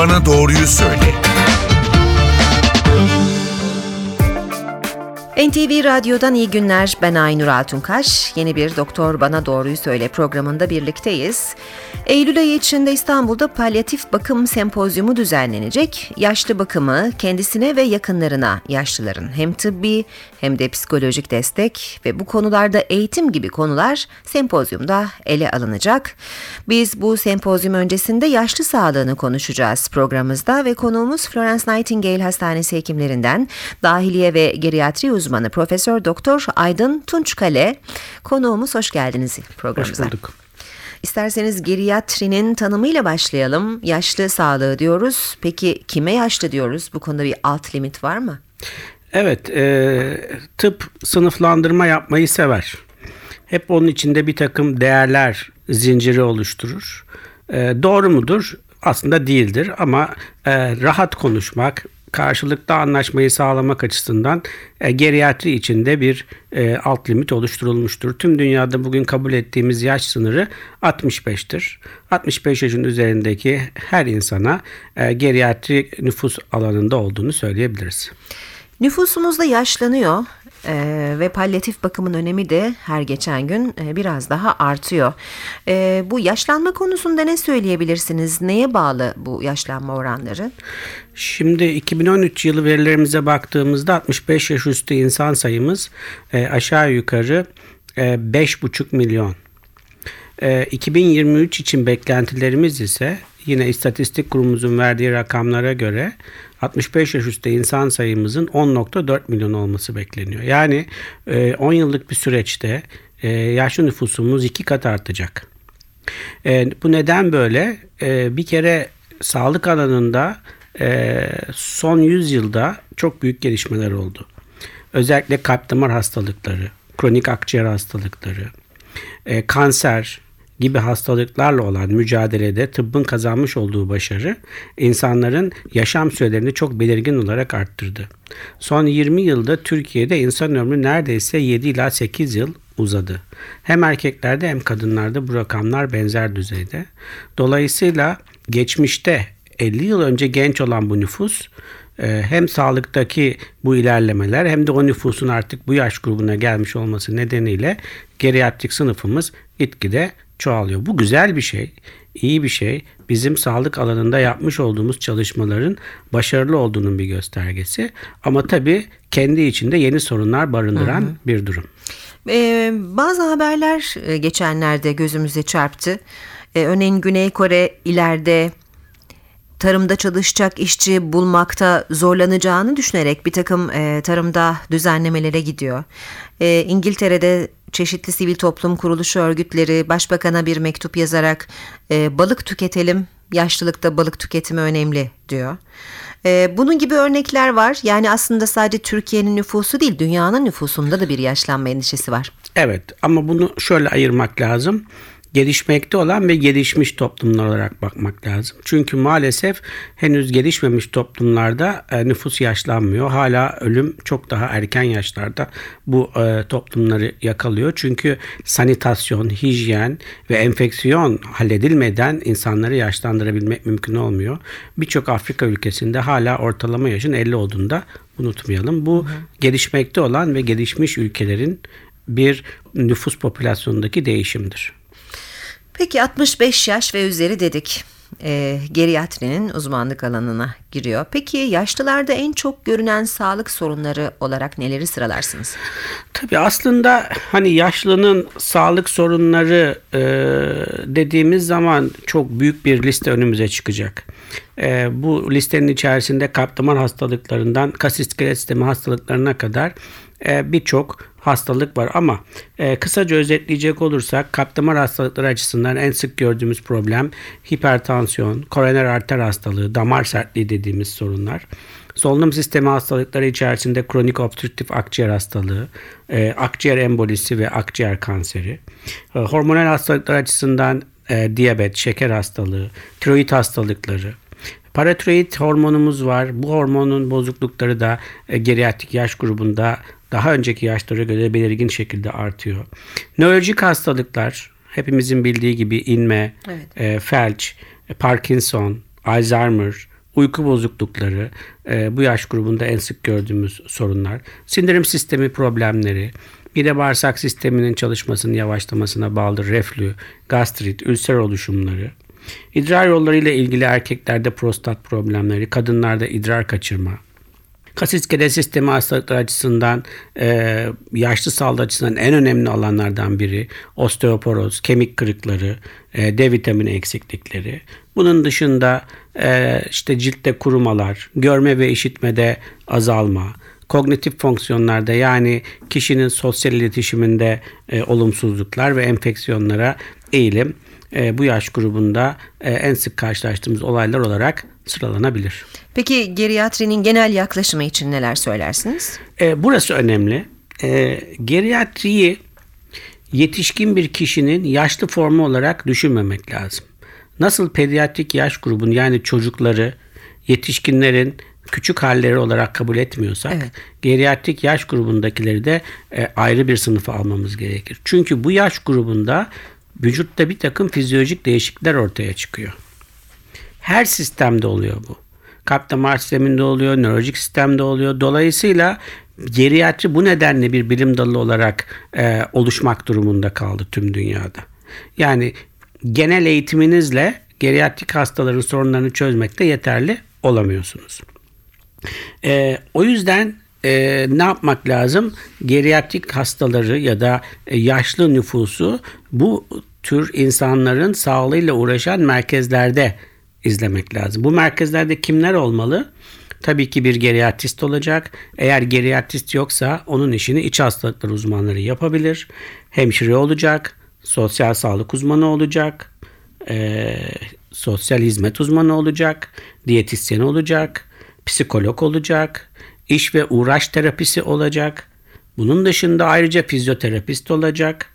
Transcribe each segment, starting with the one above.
Bana Doğruyu Söyle. NTV Radyo'dan iyi günler. Ben Aynur Altunkaş. Yeni bir Doktor Bana Doğruyu Söyle programında birlikteyiz. Eylül ayı içinde İstanbul'da palyatif bakım sempozyumu düzenlenecek. Yaşlı bakımı kendisine ve yakınlarına yaşlıların hem tıbbi hem de psikolojik destek ve bu konularda eğitim gibi konular sempozyumda ele alınacak. Biz bu sempozyum öncesinde yaşlı sağlığını konuşacağız programımızda ve konuğumuz Florence Nightingale Hastanesi hekimlerinden dahiliye ve geriatri uzmanı Profesör Doktor Aydın Tunçkale. Konuğumuz hoş geldiniz programımıza. Hoş bulduk. İsterseniz geriatrinin tanımıyla başlayalım. Yaşlı sağlığı diyoruz. Peki kime yaşlı diyoruz? Bu konuda bir alt limit var mı? Evet, e, tıp sınıflandırma yapmayı sever. Hep onun içinde bir takım değerler zinciri oluşturur. E, doğru mudur? Aslında değildir ama e, rahat konuşmak, karşılıklı anlaşmayı sağlamak açısından e, geriatri içinde bir e, alt limit oluşturulmuştur. Tüm dünyada bugün kabul ettiğimiz yaş sınırı 65'tir. 65 yaşın üzerindeki her insana e, geriatri nüfus alanında olduğunu söyleyebiliriz. Nüfusumuz da yaşlanıyor ee, ve palyatif bakımın önemi de her geçen gün e, biraz daha artıyor. Ee, bu yaşlanma konusunda ne söyleyebilirsiniz? Neye bağlı bu yaşlanma oranları? Şimdi 2013 yılı verilerimize baktığımızda 65 yaş üstü insan sayımız e, aşağı yukarı e, 5,5 milyon. E, 2023 için beklentilerimiz ise yine istatistik kurumumuzun verdiği rakamlara göre 65 yaş üstü insan sayımızın 10.4 milyon olması bekleniyor. Yani 10 yıllık bir süreçte yaşlı nüfusumuz iki kat artacak. Bu neden böyle? Bir kere sağlık alanında son 100 yılda çok büyük gelişmeler oldu. Özellikle kalp damar hastalıkları, kronik akciğer hastalıkları, kanser, gibi hastalıklarla olan mücadelede tıbbın kazanmış olduğu başarı insanların yaşam sürelerini çok belirgin olarak arttırdı. Son 20 yılda Türkiye'de insan ömrü neredeyse 7 ila 8 yıl uzadı. Hem erkeklerde hem kadınlarda bu rakamlar benzer düzeyde. Dolayısıyla geçmişte 50 yıl önce genç olan bu nüfus e, hem sağlıktaki bu ilerlemeler hem de o nüfusun artık bu yaş grubuna gelmiş olması nedeniyle geriatrik sınıfımız gitgide çoğalıyor. Bu güzel bir şey, iyi bir şey. Bizim sağlık alanında yapmış olduğumuz çalışmaların başarılı olduğunun bir göstergesi. Ama tabii kendi içinde yeni sorunlar barındıran hı hı. bir durum. Ee, bazı haberler e, geçenlerde gözümüze çarptı. Ee, örneğin Güney Kore ileride tarımda çalışacak işçi bulmakta zorlanacağını düşünerek bir takım e, tarımda düzenlemelere gidiyor. E, İngiltere'de çeşitli sivil toplum kuruluşu örgütleri başbakana bir mektup yazarak e, balık tüketelim, yaşlılıkta balık tüketimi önemli diyor. E, bunun gibi örnekler var. Yani aslında sadece Türkiye'nin nüfusu değil, dünyanın nüfusunda da bir yaşlanma endişesi var. Evet ama bunu şöyle ayırmak lazım gelişmekte olan ve gelişmiş toplumlar olarak bakmak lazım. Çünkü maalesef henüz gelişmemiş toplumlarda e, nüfus yaşlanmıyor. Hala ölüm çok daha erken yaşlarda bu e, toplumları yakalıyor. Çünkü sanitasyon, hijyen ve enfeksiyon halledilmeden insanları yaşlandırabilmek mümkün olmuyor. Birçok Afrika ülkesinde hala ortalama yaşın 50 olduğunda unutmayalım. Bu hı hı. gelişmekte olan ve gelişmiş ülkelerin bir nüfus popülasyonundaki değişimdir. Peki 65 yaş ve üzeri dedik. E, geriatrinin uzmanlık alanına giriyor. Peki yaşlılarda en çok görünen sağlık sorunları olarak neleri sıralarsınız? Tabii aslında hani yaşlının sağlık sorunları e, dediğimiz zaman çok büyük bir liste önümüze çıkacak. E, bu listenin içerisinde kalp hastalıklarından kas iskelet sistemi hastalıklarına kadar e, birçok hastalık var ama e, kısaca özetleyecek olursak kalp damar hastalıkları açısından en sık gördüğümüz problem hipertansiyon, koroner arter hastalığı, damar sertliği dediğimiz sorunlar. Solunum sistemi hastalıkları içerisinde kronik obstrüktif akciğer hastalığı, e, akciğer embolisi ve akciğer kanseri. E, hormonal hastalıklar açısından diyabet, şeker hastalığı, tiroid hastalıkları, Paratiroid hormonumuz var. Bu hormonun bozuklukları da e, geriatrik yaş grubunda daha önceki yaşlara göre belirgin şekilde artıyor. Nörolojik hastalıklar hepimizin bildiği gibi inme, evet. e, felç, e, Parkinson, Alzheimer, uyku bozuklukları e, bu yaş grubunda en sık gördüğümüz sorunlar. Sindirim sistemi problemleri, mide bağırsak sisteminin çalışmasının yavaşlamasına bağlı reflü, gastrit, ülser oluşumları, idrar yolları ile ilgili erkeklerde prostat problemleri, kadınlarda idrar kaçırma, Kas iskelet sistemi hastalıkları açısından e, yaşlı sağlığı açısından en önemli alanlardan biri. Osteoporoz, kemik kırıkları, e, D vitamini eksiklikleri. Bunun dışında e, işte ciltte kurumalar, görme ve işitmede azalma, kognitif fonksiyonlarda yani kişinin sosyal iletişiminde e, olumsuzluklar ve enfeksiyonlara eğilim e, bu yaş grubunda e, en sık karşılaştığımız olaylar olarak sıralanabilir. Peki geriatrinin genel yaklaşımı için neler söylersiniz? E, burası önemli. E, geriatriyi yetişkin bir kişinin yaşlı formu olarak düşünmemek lazım. Nasıl pediatrik yaş grubun yani çocukları yetişkinlerin küçük halleri olarak kabul etmiyorsak Evet. geriatrik yaş grubundakileri de e, ayrı bir sınıfa almamız gerekir. Çünkü bu yaş grubunda vücutta bir takım fizyolojik değişiklikler ortaya çıkıyor. Her sistemde oluyor bu. Kalp damar sisteminde oluyor, nörolojik sistemde oluyor. Dolayısıyla geriatri bu nedenle bir bilim dalı olarak e, oluşmak durumunda kaldı tüm dünyada. Yani genel eğitiminizle geriatrik hastaların sorunlarını çözmekte yeterli olamıyorsunuz. E, o yüzden e, ne yapmak lazım? Geriatrik hastaları ya da yaşlı nüfusu bu tür insanların sağlığıyla uğraşan merkezlerde izlemek lazım. Bu merkezlerde kimler olmalı? Tabii ki bir geriatrist olacak. Eğer geriatrist yoksa onun işini iç hastalıkları uzmanları yapabilir. Hemşire olacak, sosyal sağlık uzmanı olacak, e, sosyal hizmet uzmanı olacak, diyetisyen olacak, psikolog olacak, iş ve uğraş terapisi olacak. Bunun dışında ayrıca fizyoterapist olacak.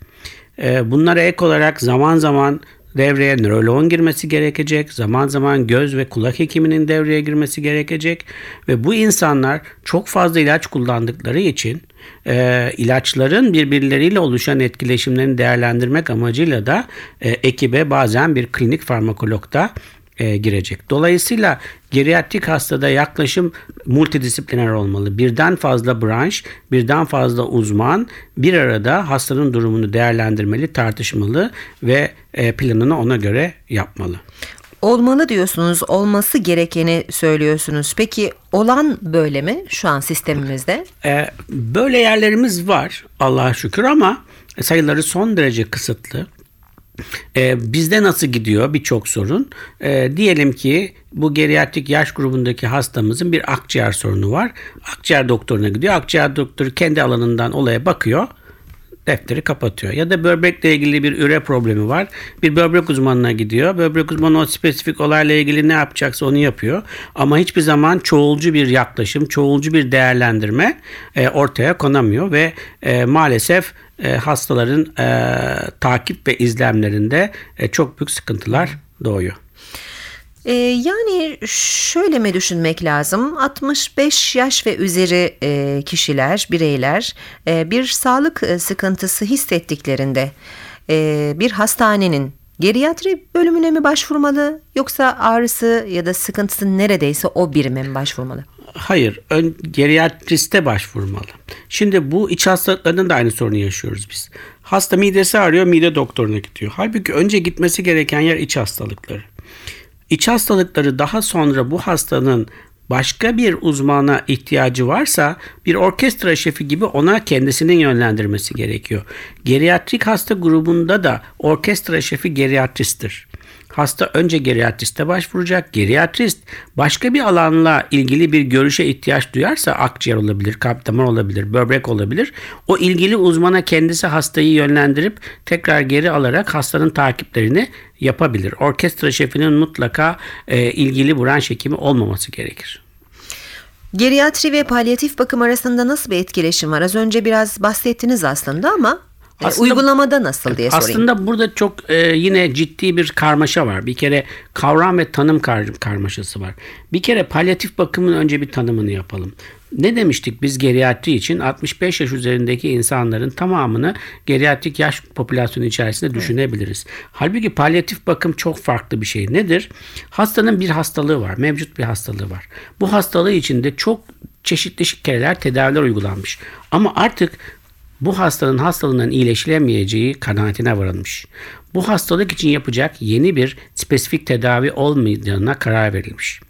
E, bunlara ek olarak zaman zaman devreye nöroloğun girmesi gerekecek. Zaman zaman göz ve kulak hekiminin devreye girmesi gerekecek. Ve bu insanlar çok fazla ilaç kullandıkları için e, ilaçların birbirleriyle oluşan etkileşimlerini değerlendirmek amacıyla da e, ekibe bazen bir klinik farmakologda e, girecek. Dolayısıyla geriatrik hastada yaklaşım multidisipliner olmalı. Birden fazla branş, birden fazla uzman bir arada hastanın durumunu değerlendirmeli, tartışmalı ve e, planını ona göre yapmalı. Olmalı diyorsunuz, olması gerekeni söylüyorsunuz. Peki olan böyle mi şu an sistemimizde? E, böyle yerlerimiz var Allah'a şükür ama sayıları son derece kısıtlı. Ee, bizde nasıl gidiyor birçok sorun? Ee, diyelim ki bu geriatrik yaş grubundaki hastamızın bir akciğer sorunu var. Akciğer doktoruna gidiyor. Akciğer doktoru kendi alanından olaya bakıyor. Defteri kapatıyor. Ya da böbrekle ilgili bir üre problemi var. Bir böbrek uzmanına gidiyor. Böbrek uzmanı o spesifik olayla ilgili ne yapacaksa onu yapıyor. Ama hiçbir zaman çoğulcu bir yaklaşım, çoğulcu bir değerlendirme e, ortaya konamıyor ve e, maalesef e, hastaların e, takip ve izlemlerinde e, çok büyük sıkıntılar doğuyor. Ee, yani şöyle mi düşünmek lazım? 65 yaş ve üzeri e, kişiler, bireyler e, bir sağlık e, sıkıntısı hissettiklerinde e, bir hastanenin geriatri bölümüne mi başvurmalı yoksa ağrısı ya da sıkıntısı neredeyse o birime mi başvurmalı? Hayır, ön geriatriste başvurmalı. Şimdi bu iç hastalıklarının da aynı sorunu yaşıyoruz biz. Hasta midesi ağrıyor, mide doktoruna gidiyor. Halbuki önce gitmesi gereken yer iç hastalıkları. İç hastalıkları daha sonra bu hastanın başka bir uzmana ihtiyacı varsa bir orkestra şefi gibi ona kendisinin yönlendirmesi gerekiyor. Geriatrik hasta grubunda da orkestra şefi geriatristtir. Hasta önce geriatriste başvuracak. Geriatrist başka bir alanla ilgili bir görüşe ihtiyaç duyarsa akciğer olabilir, kalp damar olabilir, böbrek olabilir. O ilgili uzmana kendisi hastayı yönlendirip tekrar geri alarak hastanın takiplerini yapabilir. Orkestra şefinin mutlaka e, ilgili branş hekimi olmaması gerekir. Geriatri ve palyatif bakım arasında nasıl bir etkileşim var? Az önce biraz bahsettiniz aslında ama Aslında- uygulamada nasıl diye sorayım. Aslında burada çok e, yine ciddi bir karmaşa var. Bir kere kavram ve tanım kar- karmaşası var. Bir kere palyatif bakımın önce bir tanımını yapalım. Ne demiştik biz geriatri için 65 yaş üzerindeki insanların tamamını geriatrik yaş popülasyonu içerisinde düşünebiliriz. Halbuki palyatif bakım çok farklı bir şey. Nedir? Hastanın bir hastalığı var, mevcut bir hastalığı var. Bu hastalığı içinde çok çeşitli kereler tedaviler uygulanmış. Ama artık bu hastanın hastalığından iyileşilemeyeceği kanaatine varılmış. Bu hastalık için yapacak yeni bir spesifik tedavi olmayacağına karar verilmiş.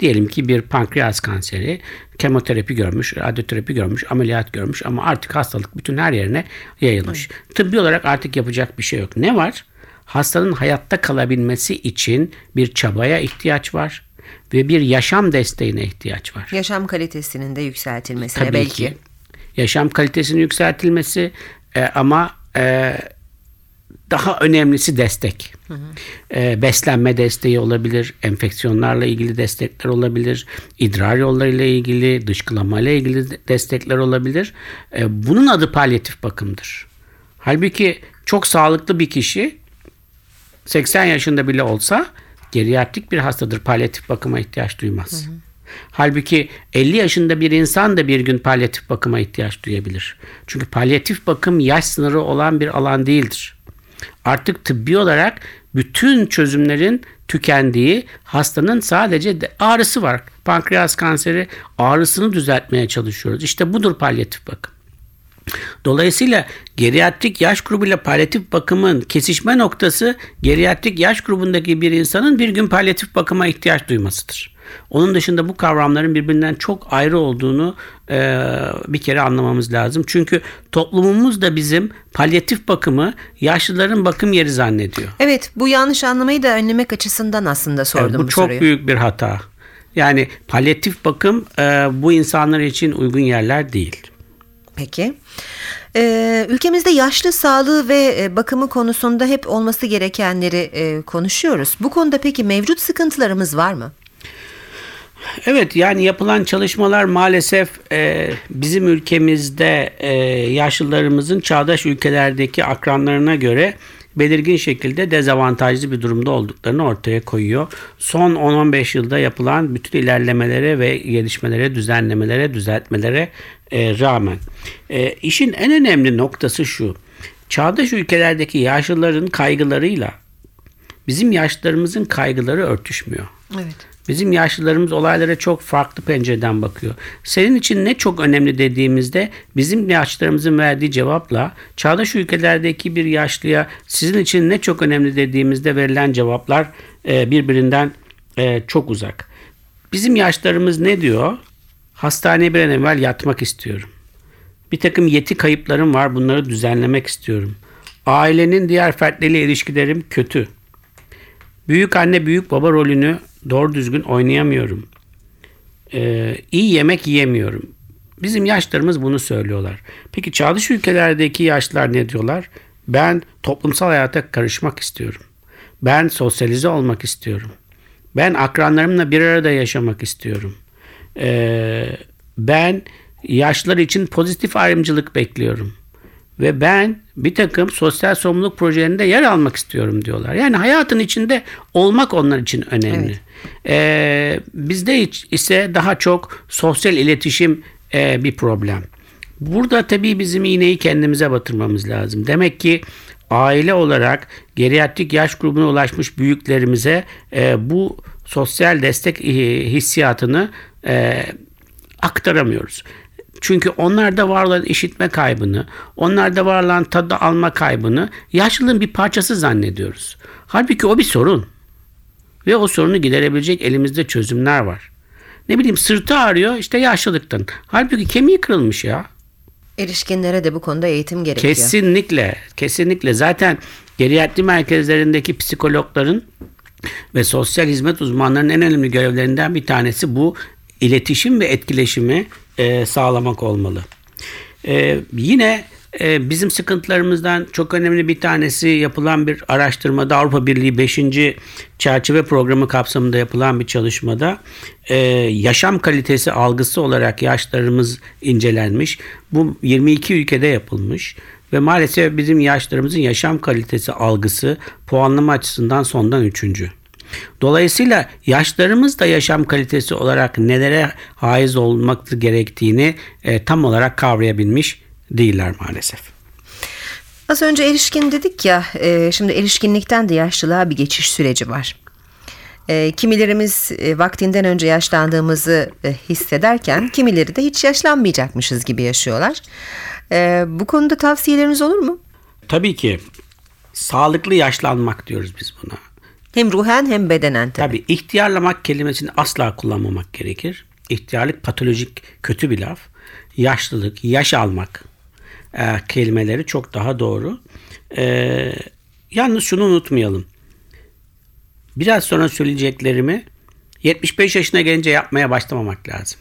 Diyelim ki bir pankreas kanseri kemoterapi görmüş, radyoterapi görmüş, ameliyat görmüş ama artık hastalık bütün her yerine yayılmış. Tıbbi olarak artık yapacak bir şey yok. Ne var? Hastanın hayatta kalabilmesi için bir çabaya ihtiyaç var ve bir yaşam desteğine ihtiyaç var. Yaşam kalitesinin de yükseltilmesine Tabii belki. ki. Yaşam kalitesinin yükseltilmesi e, ama e, daha önemlisi destek. E, beslenme desteği olabilir, enfeksiyonlarla ilgili destekler olabilir, idrar yollarıyla ilgili, dışkılamayla ilgili de- destekler olabilir. E, bunun adı palyatif bakımdır. Halbuki çok sağlıklı bir kişi 80 yaşında bile olsa geriatrik bir hastadır. Palyatif bakıma ihtiyaç duymaz. Halbuki 50 yaşında bir insan da bir gün palyatif bakıma ihtiyaç duyabilir. Çünkü palyatif bakım yaş sınırı olan bir alan değildir. Artık tıbbi olarak bütün çözümlerin tükendiği hastanın sadece de- ağrısı var. Pankreas kanseri ağrısını düzeltmeye çalışıyoruz. İşte budur palyatif bakım. Dolayısıyla geriatrik yaş grubuyla palyatif bakımın kesişme noktası geriatrik yaş grubundaki bir insanın bir gün palyatif bakıma ihtiyaç duymasıdır. Onun dışında bu kavramların birbirinden çok ayrı olduğunu e, bir kere anlamamız lazım. Çünkü toplumumuz da bizim palyatif bakımı yaşlıların bakım yeri zannediyor. Evet bu yanlış anlamayı da önlemek açısından aslında sordum Evet, bu bu çok soruyu. büyük bir hata. Yani palyatif bakım e, bu insanlar için uygun yerler değil. Peki. Ee, ülkemizde yaşlı sağlığı ve e, bakımı konusunda hep olması gerekenleri e, konuşuyoruz. Bu konuda peki mevcut sıkıntılarımız var mı? Evet yani yapılan çalışmalar maalesef e, bizim ülkemizde e, yaşlılarımızın çağdaş ülkelerdeki akranlarına göre belirgin şekilde dezavantajlı bir durumda olduklarını ortaya koyuyor. Son 10-15 yılda yapılan bütün ilerlemelere ve gelişmelere, düzenlemelere, düzeltmelere e, rağmen. E, işin en önemli noktası şu. Çağdaş ülkelerdeki yaşlıların kaygılarıyla bizim yaşlılarımızın kaygıları örtüşmüyor. Evet. Bizim yaşlılarımız olaylara çok farklı pencereden bakıyor. Senin için ne çok önemli dediğimizde bizim yaşlılarımızın verdiği cevapla çağdaş ülkelerdeki bir yaşlıya sizin için ne çok önemli dediğimizde verilen cevaplar e, birbirinden e, çok uzak. Bizim yaşlarımız ne diyor? Hastaneye bir an evvel yatmak istiyorum. Bir takım yeti kayıplarım var bunları düzenlemek istiyorum. Ailenin diğer fertleriyle ilişkilerim kötü. Büyük anne büyük baba rolünü doğru düzgün oynayamıyorum. Ee, iyi yemek yiyemiyorum. Bizim yaşlarımız bunu söylüyorlar. Peki çağdaş ülkelerdeki yaşlılar ne diyorlar? Ben toplumsal hayata karışmak istiyorum. Ben sosyalize olmak istiyorum. Ben akranlarımla bir arada yaşamak istiyorum. Ee, ben yaşlılar için pozitif ayrımcılık bekliyorum. Ve ben bir takım sosyal sorumluluk projelerinde yer almak istiyorum diyorlar. Yani hayatın içinde olmak onlar için önemli. Ee, bizde ise daha çok sosyal iletişim e, bir problem. Burada tabii bizim iğneyi kendimize batırmamız lazım. Demek ki aile olarak geriatrik yaş grubuna ulaşmış büyüklerimize e, bu sosyal destek e, hissiyatını e, aktaramıyoruz. Çünkü onlarda var olan işitme kaybını, onlarda var olan tadı alma kaybını yaşlılığın bir parçası zannediyoruz. Halbuki o bir sorun. Ve o sorunu giderebilecek elimizde çözümler var. Ne bileyim sırtı ağrıyor işte yaşlılıktan. Halbuki kemiği kırılmış ya. Erişkinlere de bu konuda eğitim gerekiyor. Kesinlikle, kesinlikle. Zaten geriatri merkezlerindeki psikologların ve sosyal hizmet uzmanlarının en önemli görevlerinden bir tanesi bu iletişim ve etkileşimi e, sağlamak olmalı. E, yine e, bizim sıkıntılarımızdan çok önemli bir tanesi yapılan bir araştırmada Avrupa Birliği 5. çerçeve programı kapsamında yapılan bir çalışmada e, yaşam kalitesi algısı olarak yaşlarımız incelenmiş. Bu 22 ülkede yapılmış ve maalesef bizim yaşlarımızın yaşam kalitesi algısı puanlama açısından sondan üçüncü. Dolayısıyla yaşlarımız da yaşam kalitesi olarak nelere haiz olmak gerektiğini e, tam olarak kavrayabilmiş değiller maalesef. Az önce erişkin dedik ya, e, şimdi erişkinlikten de yaşlılığa bir geçiş süreci var. E, kimilerimiz e, vaktinden önce yaşlandığımızı e, hissederken kimileri de hiç yaşlanmayacakmışız gibi yaşıyorlar. E, bu konuda tavsiyeleriniz olur mu? Tabii ki sağlıklı yaşlanmak diyoruz biz buna. Hem ruhen hem bedenen tabii. Tabii ihtiyarlamak kelimesini asla kullanmamak gerekir. İhtiyarlık patolojik kötü bir laf. Yaşlılık, yaş almak e, kelimeleri çok daha doğru. E, yalnız şunu unutmayalım. Biraz sonra söyleyeceklerimi 75 yaşına gelince yapmaya başlamamak lazım.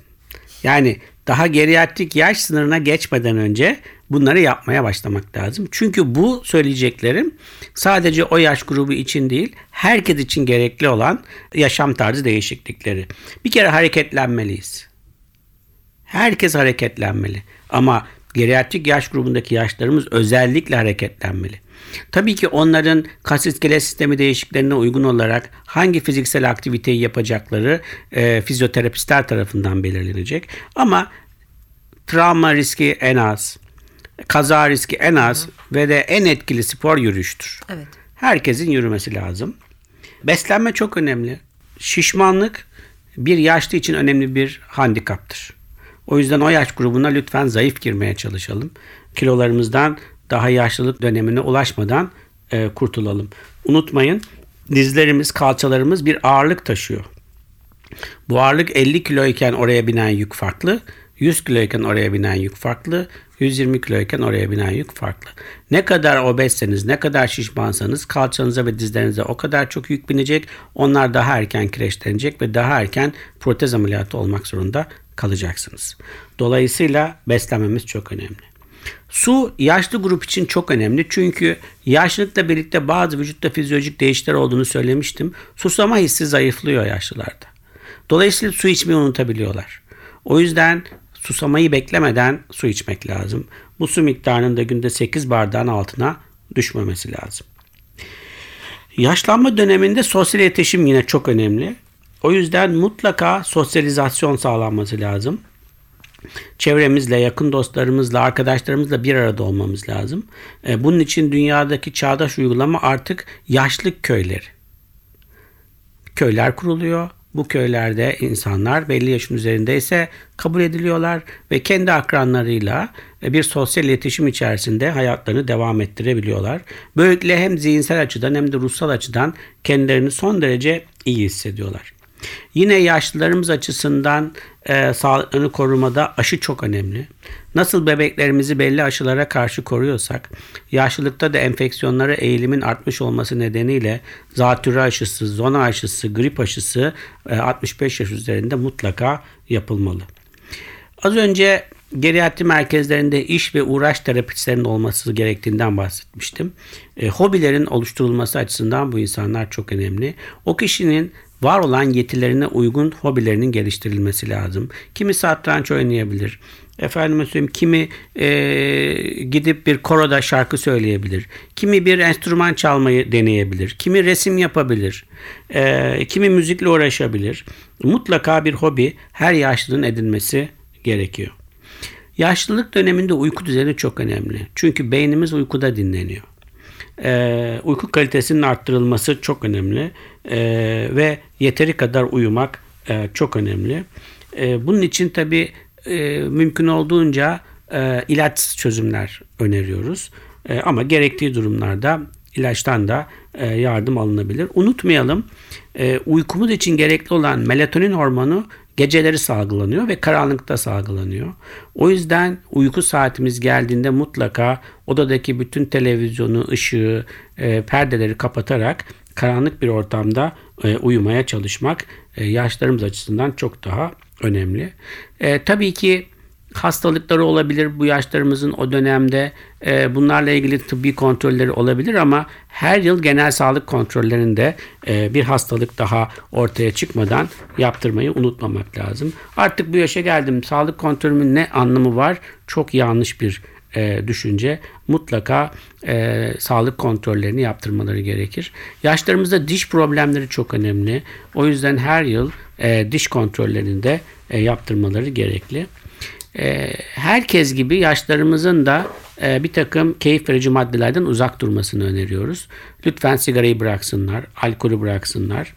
Yani daha geriatrik yaş sınırına geçmeden önce bunları yapmaya başlamak lazım. Çünkü bu söyleyeceklerim sadece o yaş grubu için değil, herkes için gerekli olan yaşam tarzı değişiklikleri. Bir kere hareketlenmeliyiz. Herkes hareketlenmeli. Ama geriatrik yaş grubundaki yaşlarımız özellikle hareketlenmeli. Tabii ki onların kas iskelet sistemi değişikliklerine uygun olarak hangi fiziksel aktiviteyi yapacakları e, fizyoterapistler tarafından belirlenecek. Ama travma riski en az, kaza riski en az Hı. ve de en etkili spor yürüyüştür. Evet. Herkesin yürümesi lazım. Beslenme çok önemli. Şişmanlık bir yaşlı için önemli bir handikaptır. O yüzden o yaş grubuna lütfen zayıf girmeye çalışalım. Kilolarımızdan daha yaşlılık dönemine ulaşmadan e, kurtulalım. Unutmayın dizlerimiz, kalçalarımız bir ağırlık taşıyor. Bu ağırlık 50 kiloyken oraya binen yük farklı, 100 kiloyken oraya binen yük farklı, 120 kiloyken oraya binen yük farklı. Ne kadar obezseniz, ne kadar şişmansanız kalçanıza ve dizlerinize o kadar çok yük binecek. Onlar daha erken kireçlenecek ve daha erken protez ameliyatı olmak zorunda kalacaksınız. Dolayısıyla beslenmemiz çok önemli. Su yaşlı grup için çok önemli çünkü yaşlılıkla birlikte bazı vücutta fizyolojik değişiklikler olduğunu söylemiştim. Susama hissi zayıflıyor yaşlılarda. Dolayısıyla su içmeyi unutabiliyorlar. O yüzden susamayı beklemeden su içmek lazım. Bu su miktarının da günde 8 bardağın altına düşmemesi lazım. Yaşlanma döneminde sosyal iletişim yine çok önemli. O yüzden mutlaka sosyalizasyon sağlanması lazım. Çevremizle, yakın dostlarımızla, arkadaşlarımızla bir arada olmamız lazım. E, bunun için dünyadaki çağdaş uygulama artık yaşlık köyleri. Köyler kuruluyor. Bu köylerde insanlar belli yaşın üzerindeyse kabul ediliyorlar ve kendi akranlarıyla e, bir sosyal iletişim içerisinde hayatlarını devam ettirebiliyorlar. Böylelikle hem zihinsel açıdan hem de ruhsal açıdan kendilerini son derece iyi hissediyorlar. Yine yaşlılarımız açısından e, sağlıklarını korumada aşı çok önemli. Nasıl bebeklerimizi belli aşılara karşı koruyorsak, yaşlılıkta da enfeksiyonlara eğilimin artmış olması nedeniyle zatürre aşısı, zona aşısı, grip aşısı e, 65 yaş üzerinde mutlaka yapılmalı. Az önce geriatri merkezlerinde iş ve uğraş terapistlerinin olması gerektiğinden bahsetmiştim. E, hobilerin oluşturulması açısından bu insanlar çok önemli. O kişinin var olan yetilerine uygun hobilerinin geliştirilmesi lazım. Kimi satranç oynayabilir. Efendime söyleyeyim kimi e, gidip bir koroda şarkı söyleyebilir. Kimi bir enstrüman çalmayı deneyebilir. Kimi resim yapabilir. E, kimi müzikle uğraşabilir. Mutlaka bir hobi her yaşlının edinmesi gerekiyor. Yaşlılık döneminde uyku düzeni çok önemli. Çünkü beynimiz uykuda dinleniyor. Ee, uyku kalitesinin arttırılması çok önemli e, ve yeteri kadar uyumak e, çok önemli. E, bunun için tabi e, mümkün olduğunca e, ilaç çözümler öneriyoruz. E, ama gerektiği durumlarda ilaçtan da e, yardım alınabilir. Unutmayalım e, uykumuz için gerekli olan melatonin hormonu geceleri salgılanıyor ve karanlıkta salgılanıyor. O yüzden uyku saatimiz geldiğinde mutlaka odadaki bütün televizyonu, ışığı, e, perdeleri kapatarak karanlık bir ortamda e, uyumaya çalışmak e, yaşlarımız açısından çok daha önemli. E, tabii ki hastalıkları olabilir bu yaşlarımızın o dönemde. E, bunlarla ilgili tıbbi kontrolleri olabilir ama her yıl genel sağlık kontrollerinde e, bir hastalık daha ortaya çıkmadan yaptırmayı unutmamak lazım. Artık bu yaşa geldim. Sağlık kontrolümün ne anlamı var? Çok yanlış bir e, düşünce mutlaka e, sağlık kontrollerini yaptırmaları gerekir. Yaşlarımızda diş problemleri çok önemli. O yüzden her yıl e, diş kontrollerini de e, yaptırmaları gerekli. E, herkes gibi yaşlarımızın da e, bir takım keyif verici maddelerden uzak durmasını öneriyoruz. Lütfen sigarayı bıraksınlar, alkolü bıraksınlar.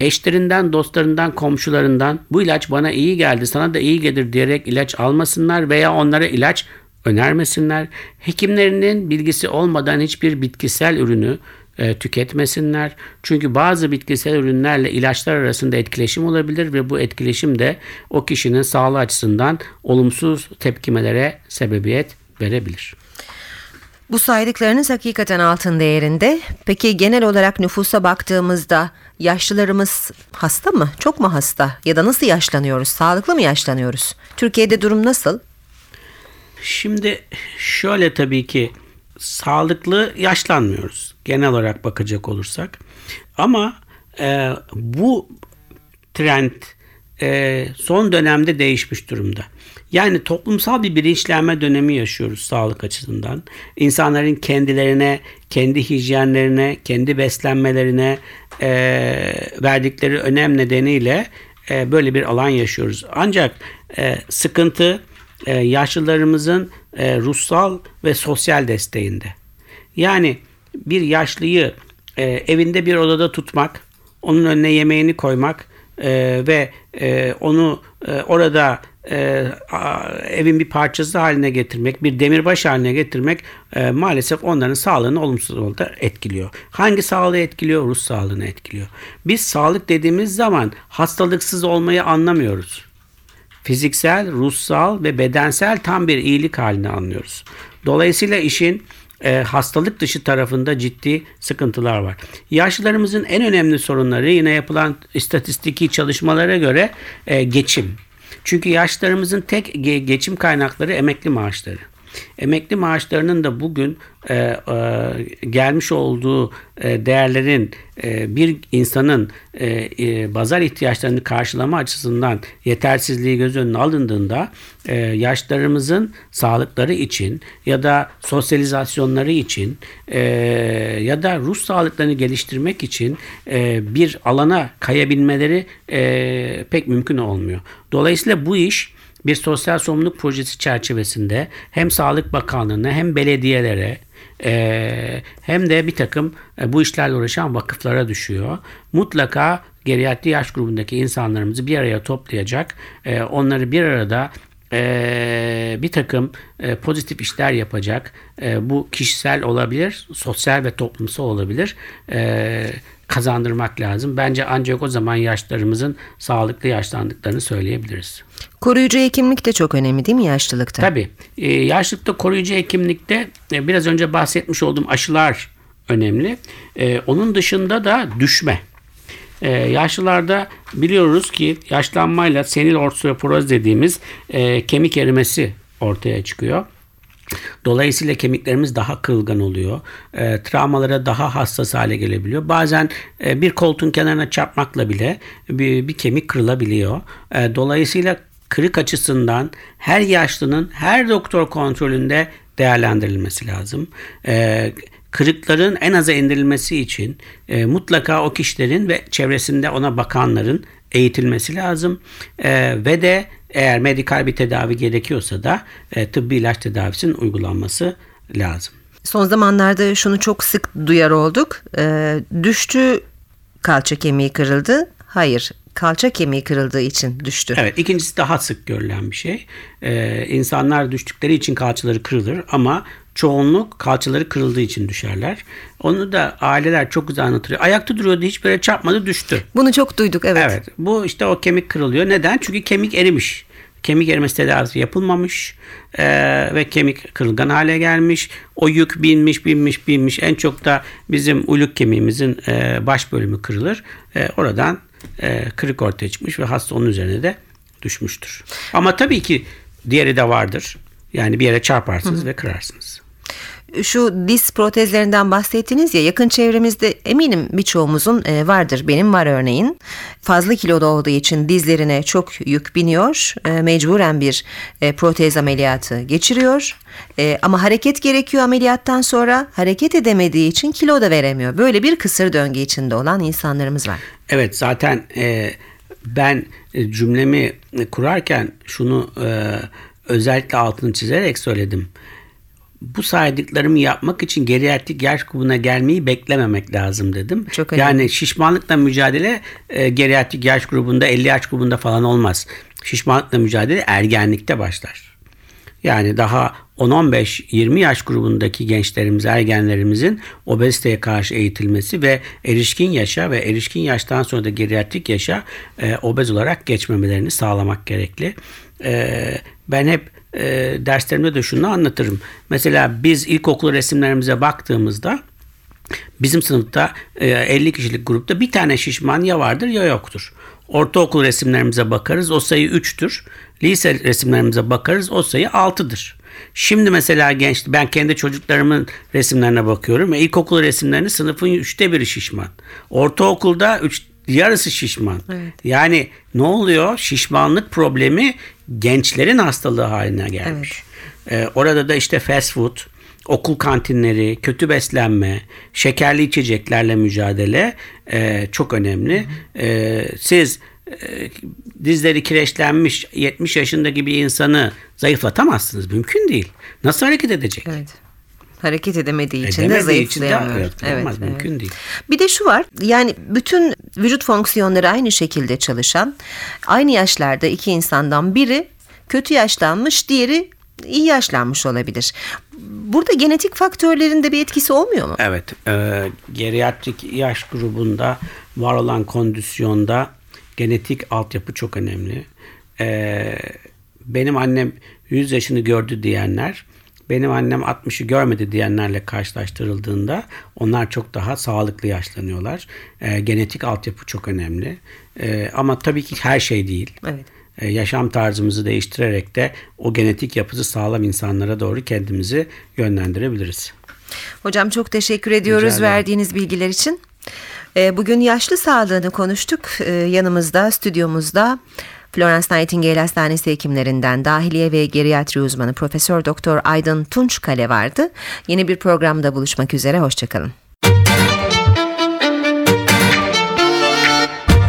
Eşlerinden, dostlarından, komşularından bu ilaç bana iyi geldi, sana da iyi gelir diyerek ilaç almasınlar veya onlara ilaç önermesinler. Hekimlerinin bilgisi olmadan hiçbir bitkisel ürünü e, tüketmesinler. Çünkü bazı bitkisel ürünlerle ilaçlar arasında etkileşim olabilir ve bu etkileşim de o kişinin sağlığı açısından olumsuz tepkimelere sebebiyet verebilir. Bu saydıklarınız hakikaten altın değerinde. Peki genel olarak nüfusa baktığımızda yaşlılarımız hasta mı? Çok mu hasta? Ya da nasıl yaşlanıyoruz? Sağlıklı mı yaşlanıyoruz? Türkiye'de durum nasıl? Şimdi şöyle tabii ki sağlıklı yaşlanmıyoruz genel olarak bakacak olursak. Ama e, bu trend e, son dönemde değişmiş durumda. Yani toplumsal bir bilinçlenme dönemi yaşıyoruz sağlık açısından. İnsanların kendilerine, kendi hijyenlerine, kendi beslenmelerine e, verdikleri önem nedeniyle e, böyle bir alan yaşıyoruz. Ancak e, sıkıntı e, yaşlılarımızın e, ruhsal ve sosyal desteğinde. Yani bir yaşlıyı e, evinde bir odada tutmak, onun önüne yemeğini koymak e, ve onu orada evin bir parçası haline getirmek, bir demirbaş haline getirmek maalesef onların sağlığını olumsuz yolda etkiliyor. Hangi sağlığı etkiliyor? Ruh sağlığını etkiliyor. Biz sağlık dediğimiz zaman hastalıksız olmayı anlamıyoruz fiziksel, ruhsal ve bedensel tam bir iyilik halini anlıyoruz. Dolayısıyla işin e, hastalık dışı tarafında ciddi sıkıntılar var. Yaşlılarımızın en önemli sorunları yine yapılan istatistiki çalışmalara göre e, geçim. Çünkü yaşlılarımızın tek ge- geçim kaynakları emekli maaşları. Emekli maaşlarının da bugün e, e, gelmiş olduğu e, değerlerin e, bir insanın e, e, bazar ihtiyaçlarını karşılama açısından yetersizliği göz önüne alındığında e, yaşlarımızın sağlıkları için ya da sosyalizasyonları için e, ya da ruh sağlıklarını geliştirmek için e, bir alana kayabilmeleri e, pek mümkün olmuyor. Dolayısıyla bu iş bir sosyal sorumluluk projesi çerçevesinde hem Sağlık Bakanlığı'na hem belediyelere e, hem de bir takım e, bu işlerle uğraşan vakıflara düşüyor. Mutlaka geriatri yaş grubundaki insanlarımızı bir araya toplayacak, e, onları bir arada bir takım pozitif işler yapacak. Bu kişisel olabilir, sosyal ve toplumsal olabilir. Kazandırmak lazım. Bence ancak o zaman yaşlarımızın sağlıklı yaşlandıklarını söyleyebiliriz. Koruyucu hekimlik de çok önemli değil mi yaşlılıkta? Tabii. E, yaşlılıkta koruyucu hekimlikte e, biraz önce bahsetmiş olduğum aşılar önemli. E, onun dışında da düşme. E, yaşlılarda biliyoruz ki yaşlanmayla senil osteoporoz dediğimiz e, kemik erimesi ortaya çıkıyor. Dolayısıyla kemiklerimiz daha kırılgan oluyor. E, travmalara daha hassas hale gelebiliyor. Bazen e, bir koltuğun kenarına çarpmakla bile bir, bir kemik kırılabiliyor. E, dolayısıyla kırık açısından her yaşlının her doktor kontrolünde değerlendirilmesi lazım. E, kırıkların en aza indirilmesi için e, mutlaka o kişilerin ve çevresinde ona bakanların eğitilmesi lazım e, ve de eğer medikal bir tedavi gerekiyorsa da e, tıbbi ilaç tedavisinin uygulanması lazım. Son zamanlarda şunu çok sık duyar olduk. Ee, düştü kalça kemiği kırıldı. Hayır kalça kemiği kırıldığı için düştü. Evet ikincisi daha sık görülen bir şey. Ee, insanlar düştükleri için kalçaları kırılır ama çoğunluk kalçaları kırıldığı için düşerler. Onu da aileler çok güzel anlatıyor. Ayakta duruyordu hiçbir yere çarpmadı düştü. Bunu çok duyduk evet. Evet bu işte o kemik kırılıyor. Neden? Çünkü kemik erimiş. Kemik erimesi tedavisi yapılmamış e, ve kemik kırılgan hale gelmiş. O yük binmiş binmiş binmiş. En çok da bizim uyluk kemiğimizin e, baş bölümü kırılır. E, oradan e, kırık ortaya çıkmış ve hasta onun üzerine de düşmüştür. Ama tabii ki diğeri de vardır. Yani bir yere çarparsınız ve kırarsınız. Şu diz protezlerinden bahsettiniz ya yakın çevremizde eminim birçoğumuzun e, vardır. Benim var örneğin. Fazla kiloda olduğu için dizlerine çok yük biniyor. E, mecburen bir e, protez ameliyatı geçiriyor. Ama hareket gerekiyor ameliyattan sonra hareket edemediği için kilo da veremiyor. Böyle bir kısır döngü içinde olan insanlarımız var. Evet zaten ben cümlemi kurarken şunu özellikle altını çizerek söyledim. Bu saydıklarımı yapmak için geriatrik yaş grubuna gelmeyi beklememek lazım dedim. Çok önemli. yani şişmanlıkla mücadele e, geriatrik yaş grubunda 50 yaş grubunda falan olmaz. Şişmanlıkla mücadele ergenlikte başlar. Yani daha 10-15-20 yaş grubundaki gençlerimiz, ergenlerimizin obeziteye karşı eğitilmesi ve erişkin yaşa ve erişkin yaştan sonra da geriatrik yaşa e, obez olarak geçmemelerini sağlamak gerekli. E, ben hep e, derslerimde de şunu anlatırım. Mesela biz ilkokul resimlerimize baktığımızda Bizim sınıfta e, 50 kişilik grupta bir tane şişman ya vardır ya yoktur. Ortaokul resimlerimize bakarız o sayı 3'tür. Lise resimlerimize bakarız o sayı 6'dır. Şimdi mesela genç ben kendi çocuklarımın resimlerine bakıyorum. E, İlkokul resimlerini sınıfın üçte biri şişman. Ortaokulda üç, yarısı şişman. Yani ne oluyor? Şişmanlık problemi gençlerin hastalığı haline gelmiş. E, orada da işte fast food, okul kantinleri, kötü beslenme, şekerli içeceklerle mücadele e, çok önemli. E, siz e, dizleri kireçlenmiş 70 yaşındaki bir insanı zayıflatamazsınız. Mümkün değil. Nasıl hareket edecek? Evet. Hareket edemediği için de Edemediği için de zayıflayamıyor. evet, olmaz, mümkün değil. Bir de şu var yani bütün vücut fonksiyonları aynı şekilde çalışan aynı yaşlarda iki insandan biri kötü yaşlanmış diğeri iyi yaşlanmış olabilir. Burada genetik faktörlerin de bir etkisi olmuyor mu? Evet, e, geriatrik yaş grubunda var olan kondisyonda genetik altyapı çok önemli. E, benim annem 100 yaşını gördü diyenler, benim annem 60'ı görmedi diyenlerle karşılaştırıldığında onlar çok daha sağlıklı yaşlanıyorlar. E, genetik altyapı çok önemli. E, ama tabii ki her şey değil. Evet. E, yaşam tarzımızı değiştirerek de o genetik yapısı sağlam insanlara doğru kendimizi yönlendirebiliriz. Hocam çok teşekkür ediyoruz verdiğiniz bilgiler için. Ee, Bugün yaşlı sağlığını konuştuk. Ee, Yanımızda, stüdyomuzda Florence Nightingale Hastanesi hekimlerinden dahiliye ve geriatri uzmanı Profesör Doktor Aydın Tunçkale vardı. Yeni bir programda buluşmak üzere. Hoşçakalın.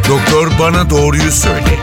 Doktor bana doğruyu söyle.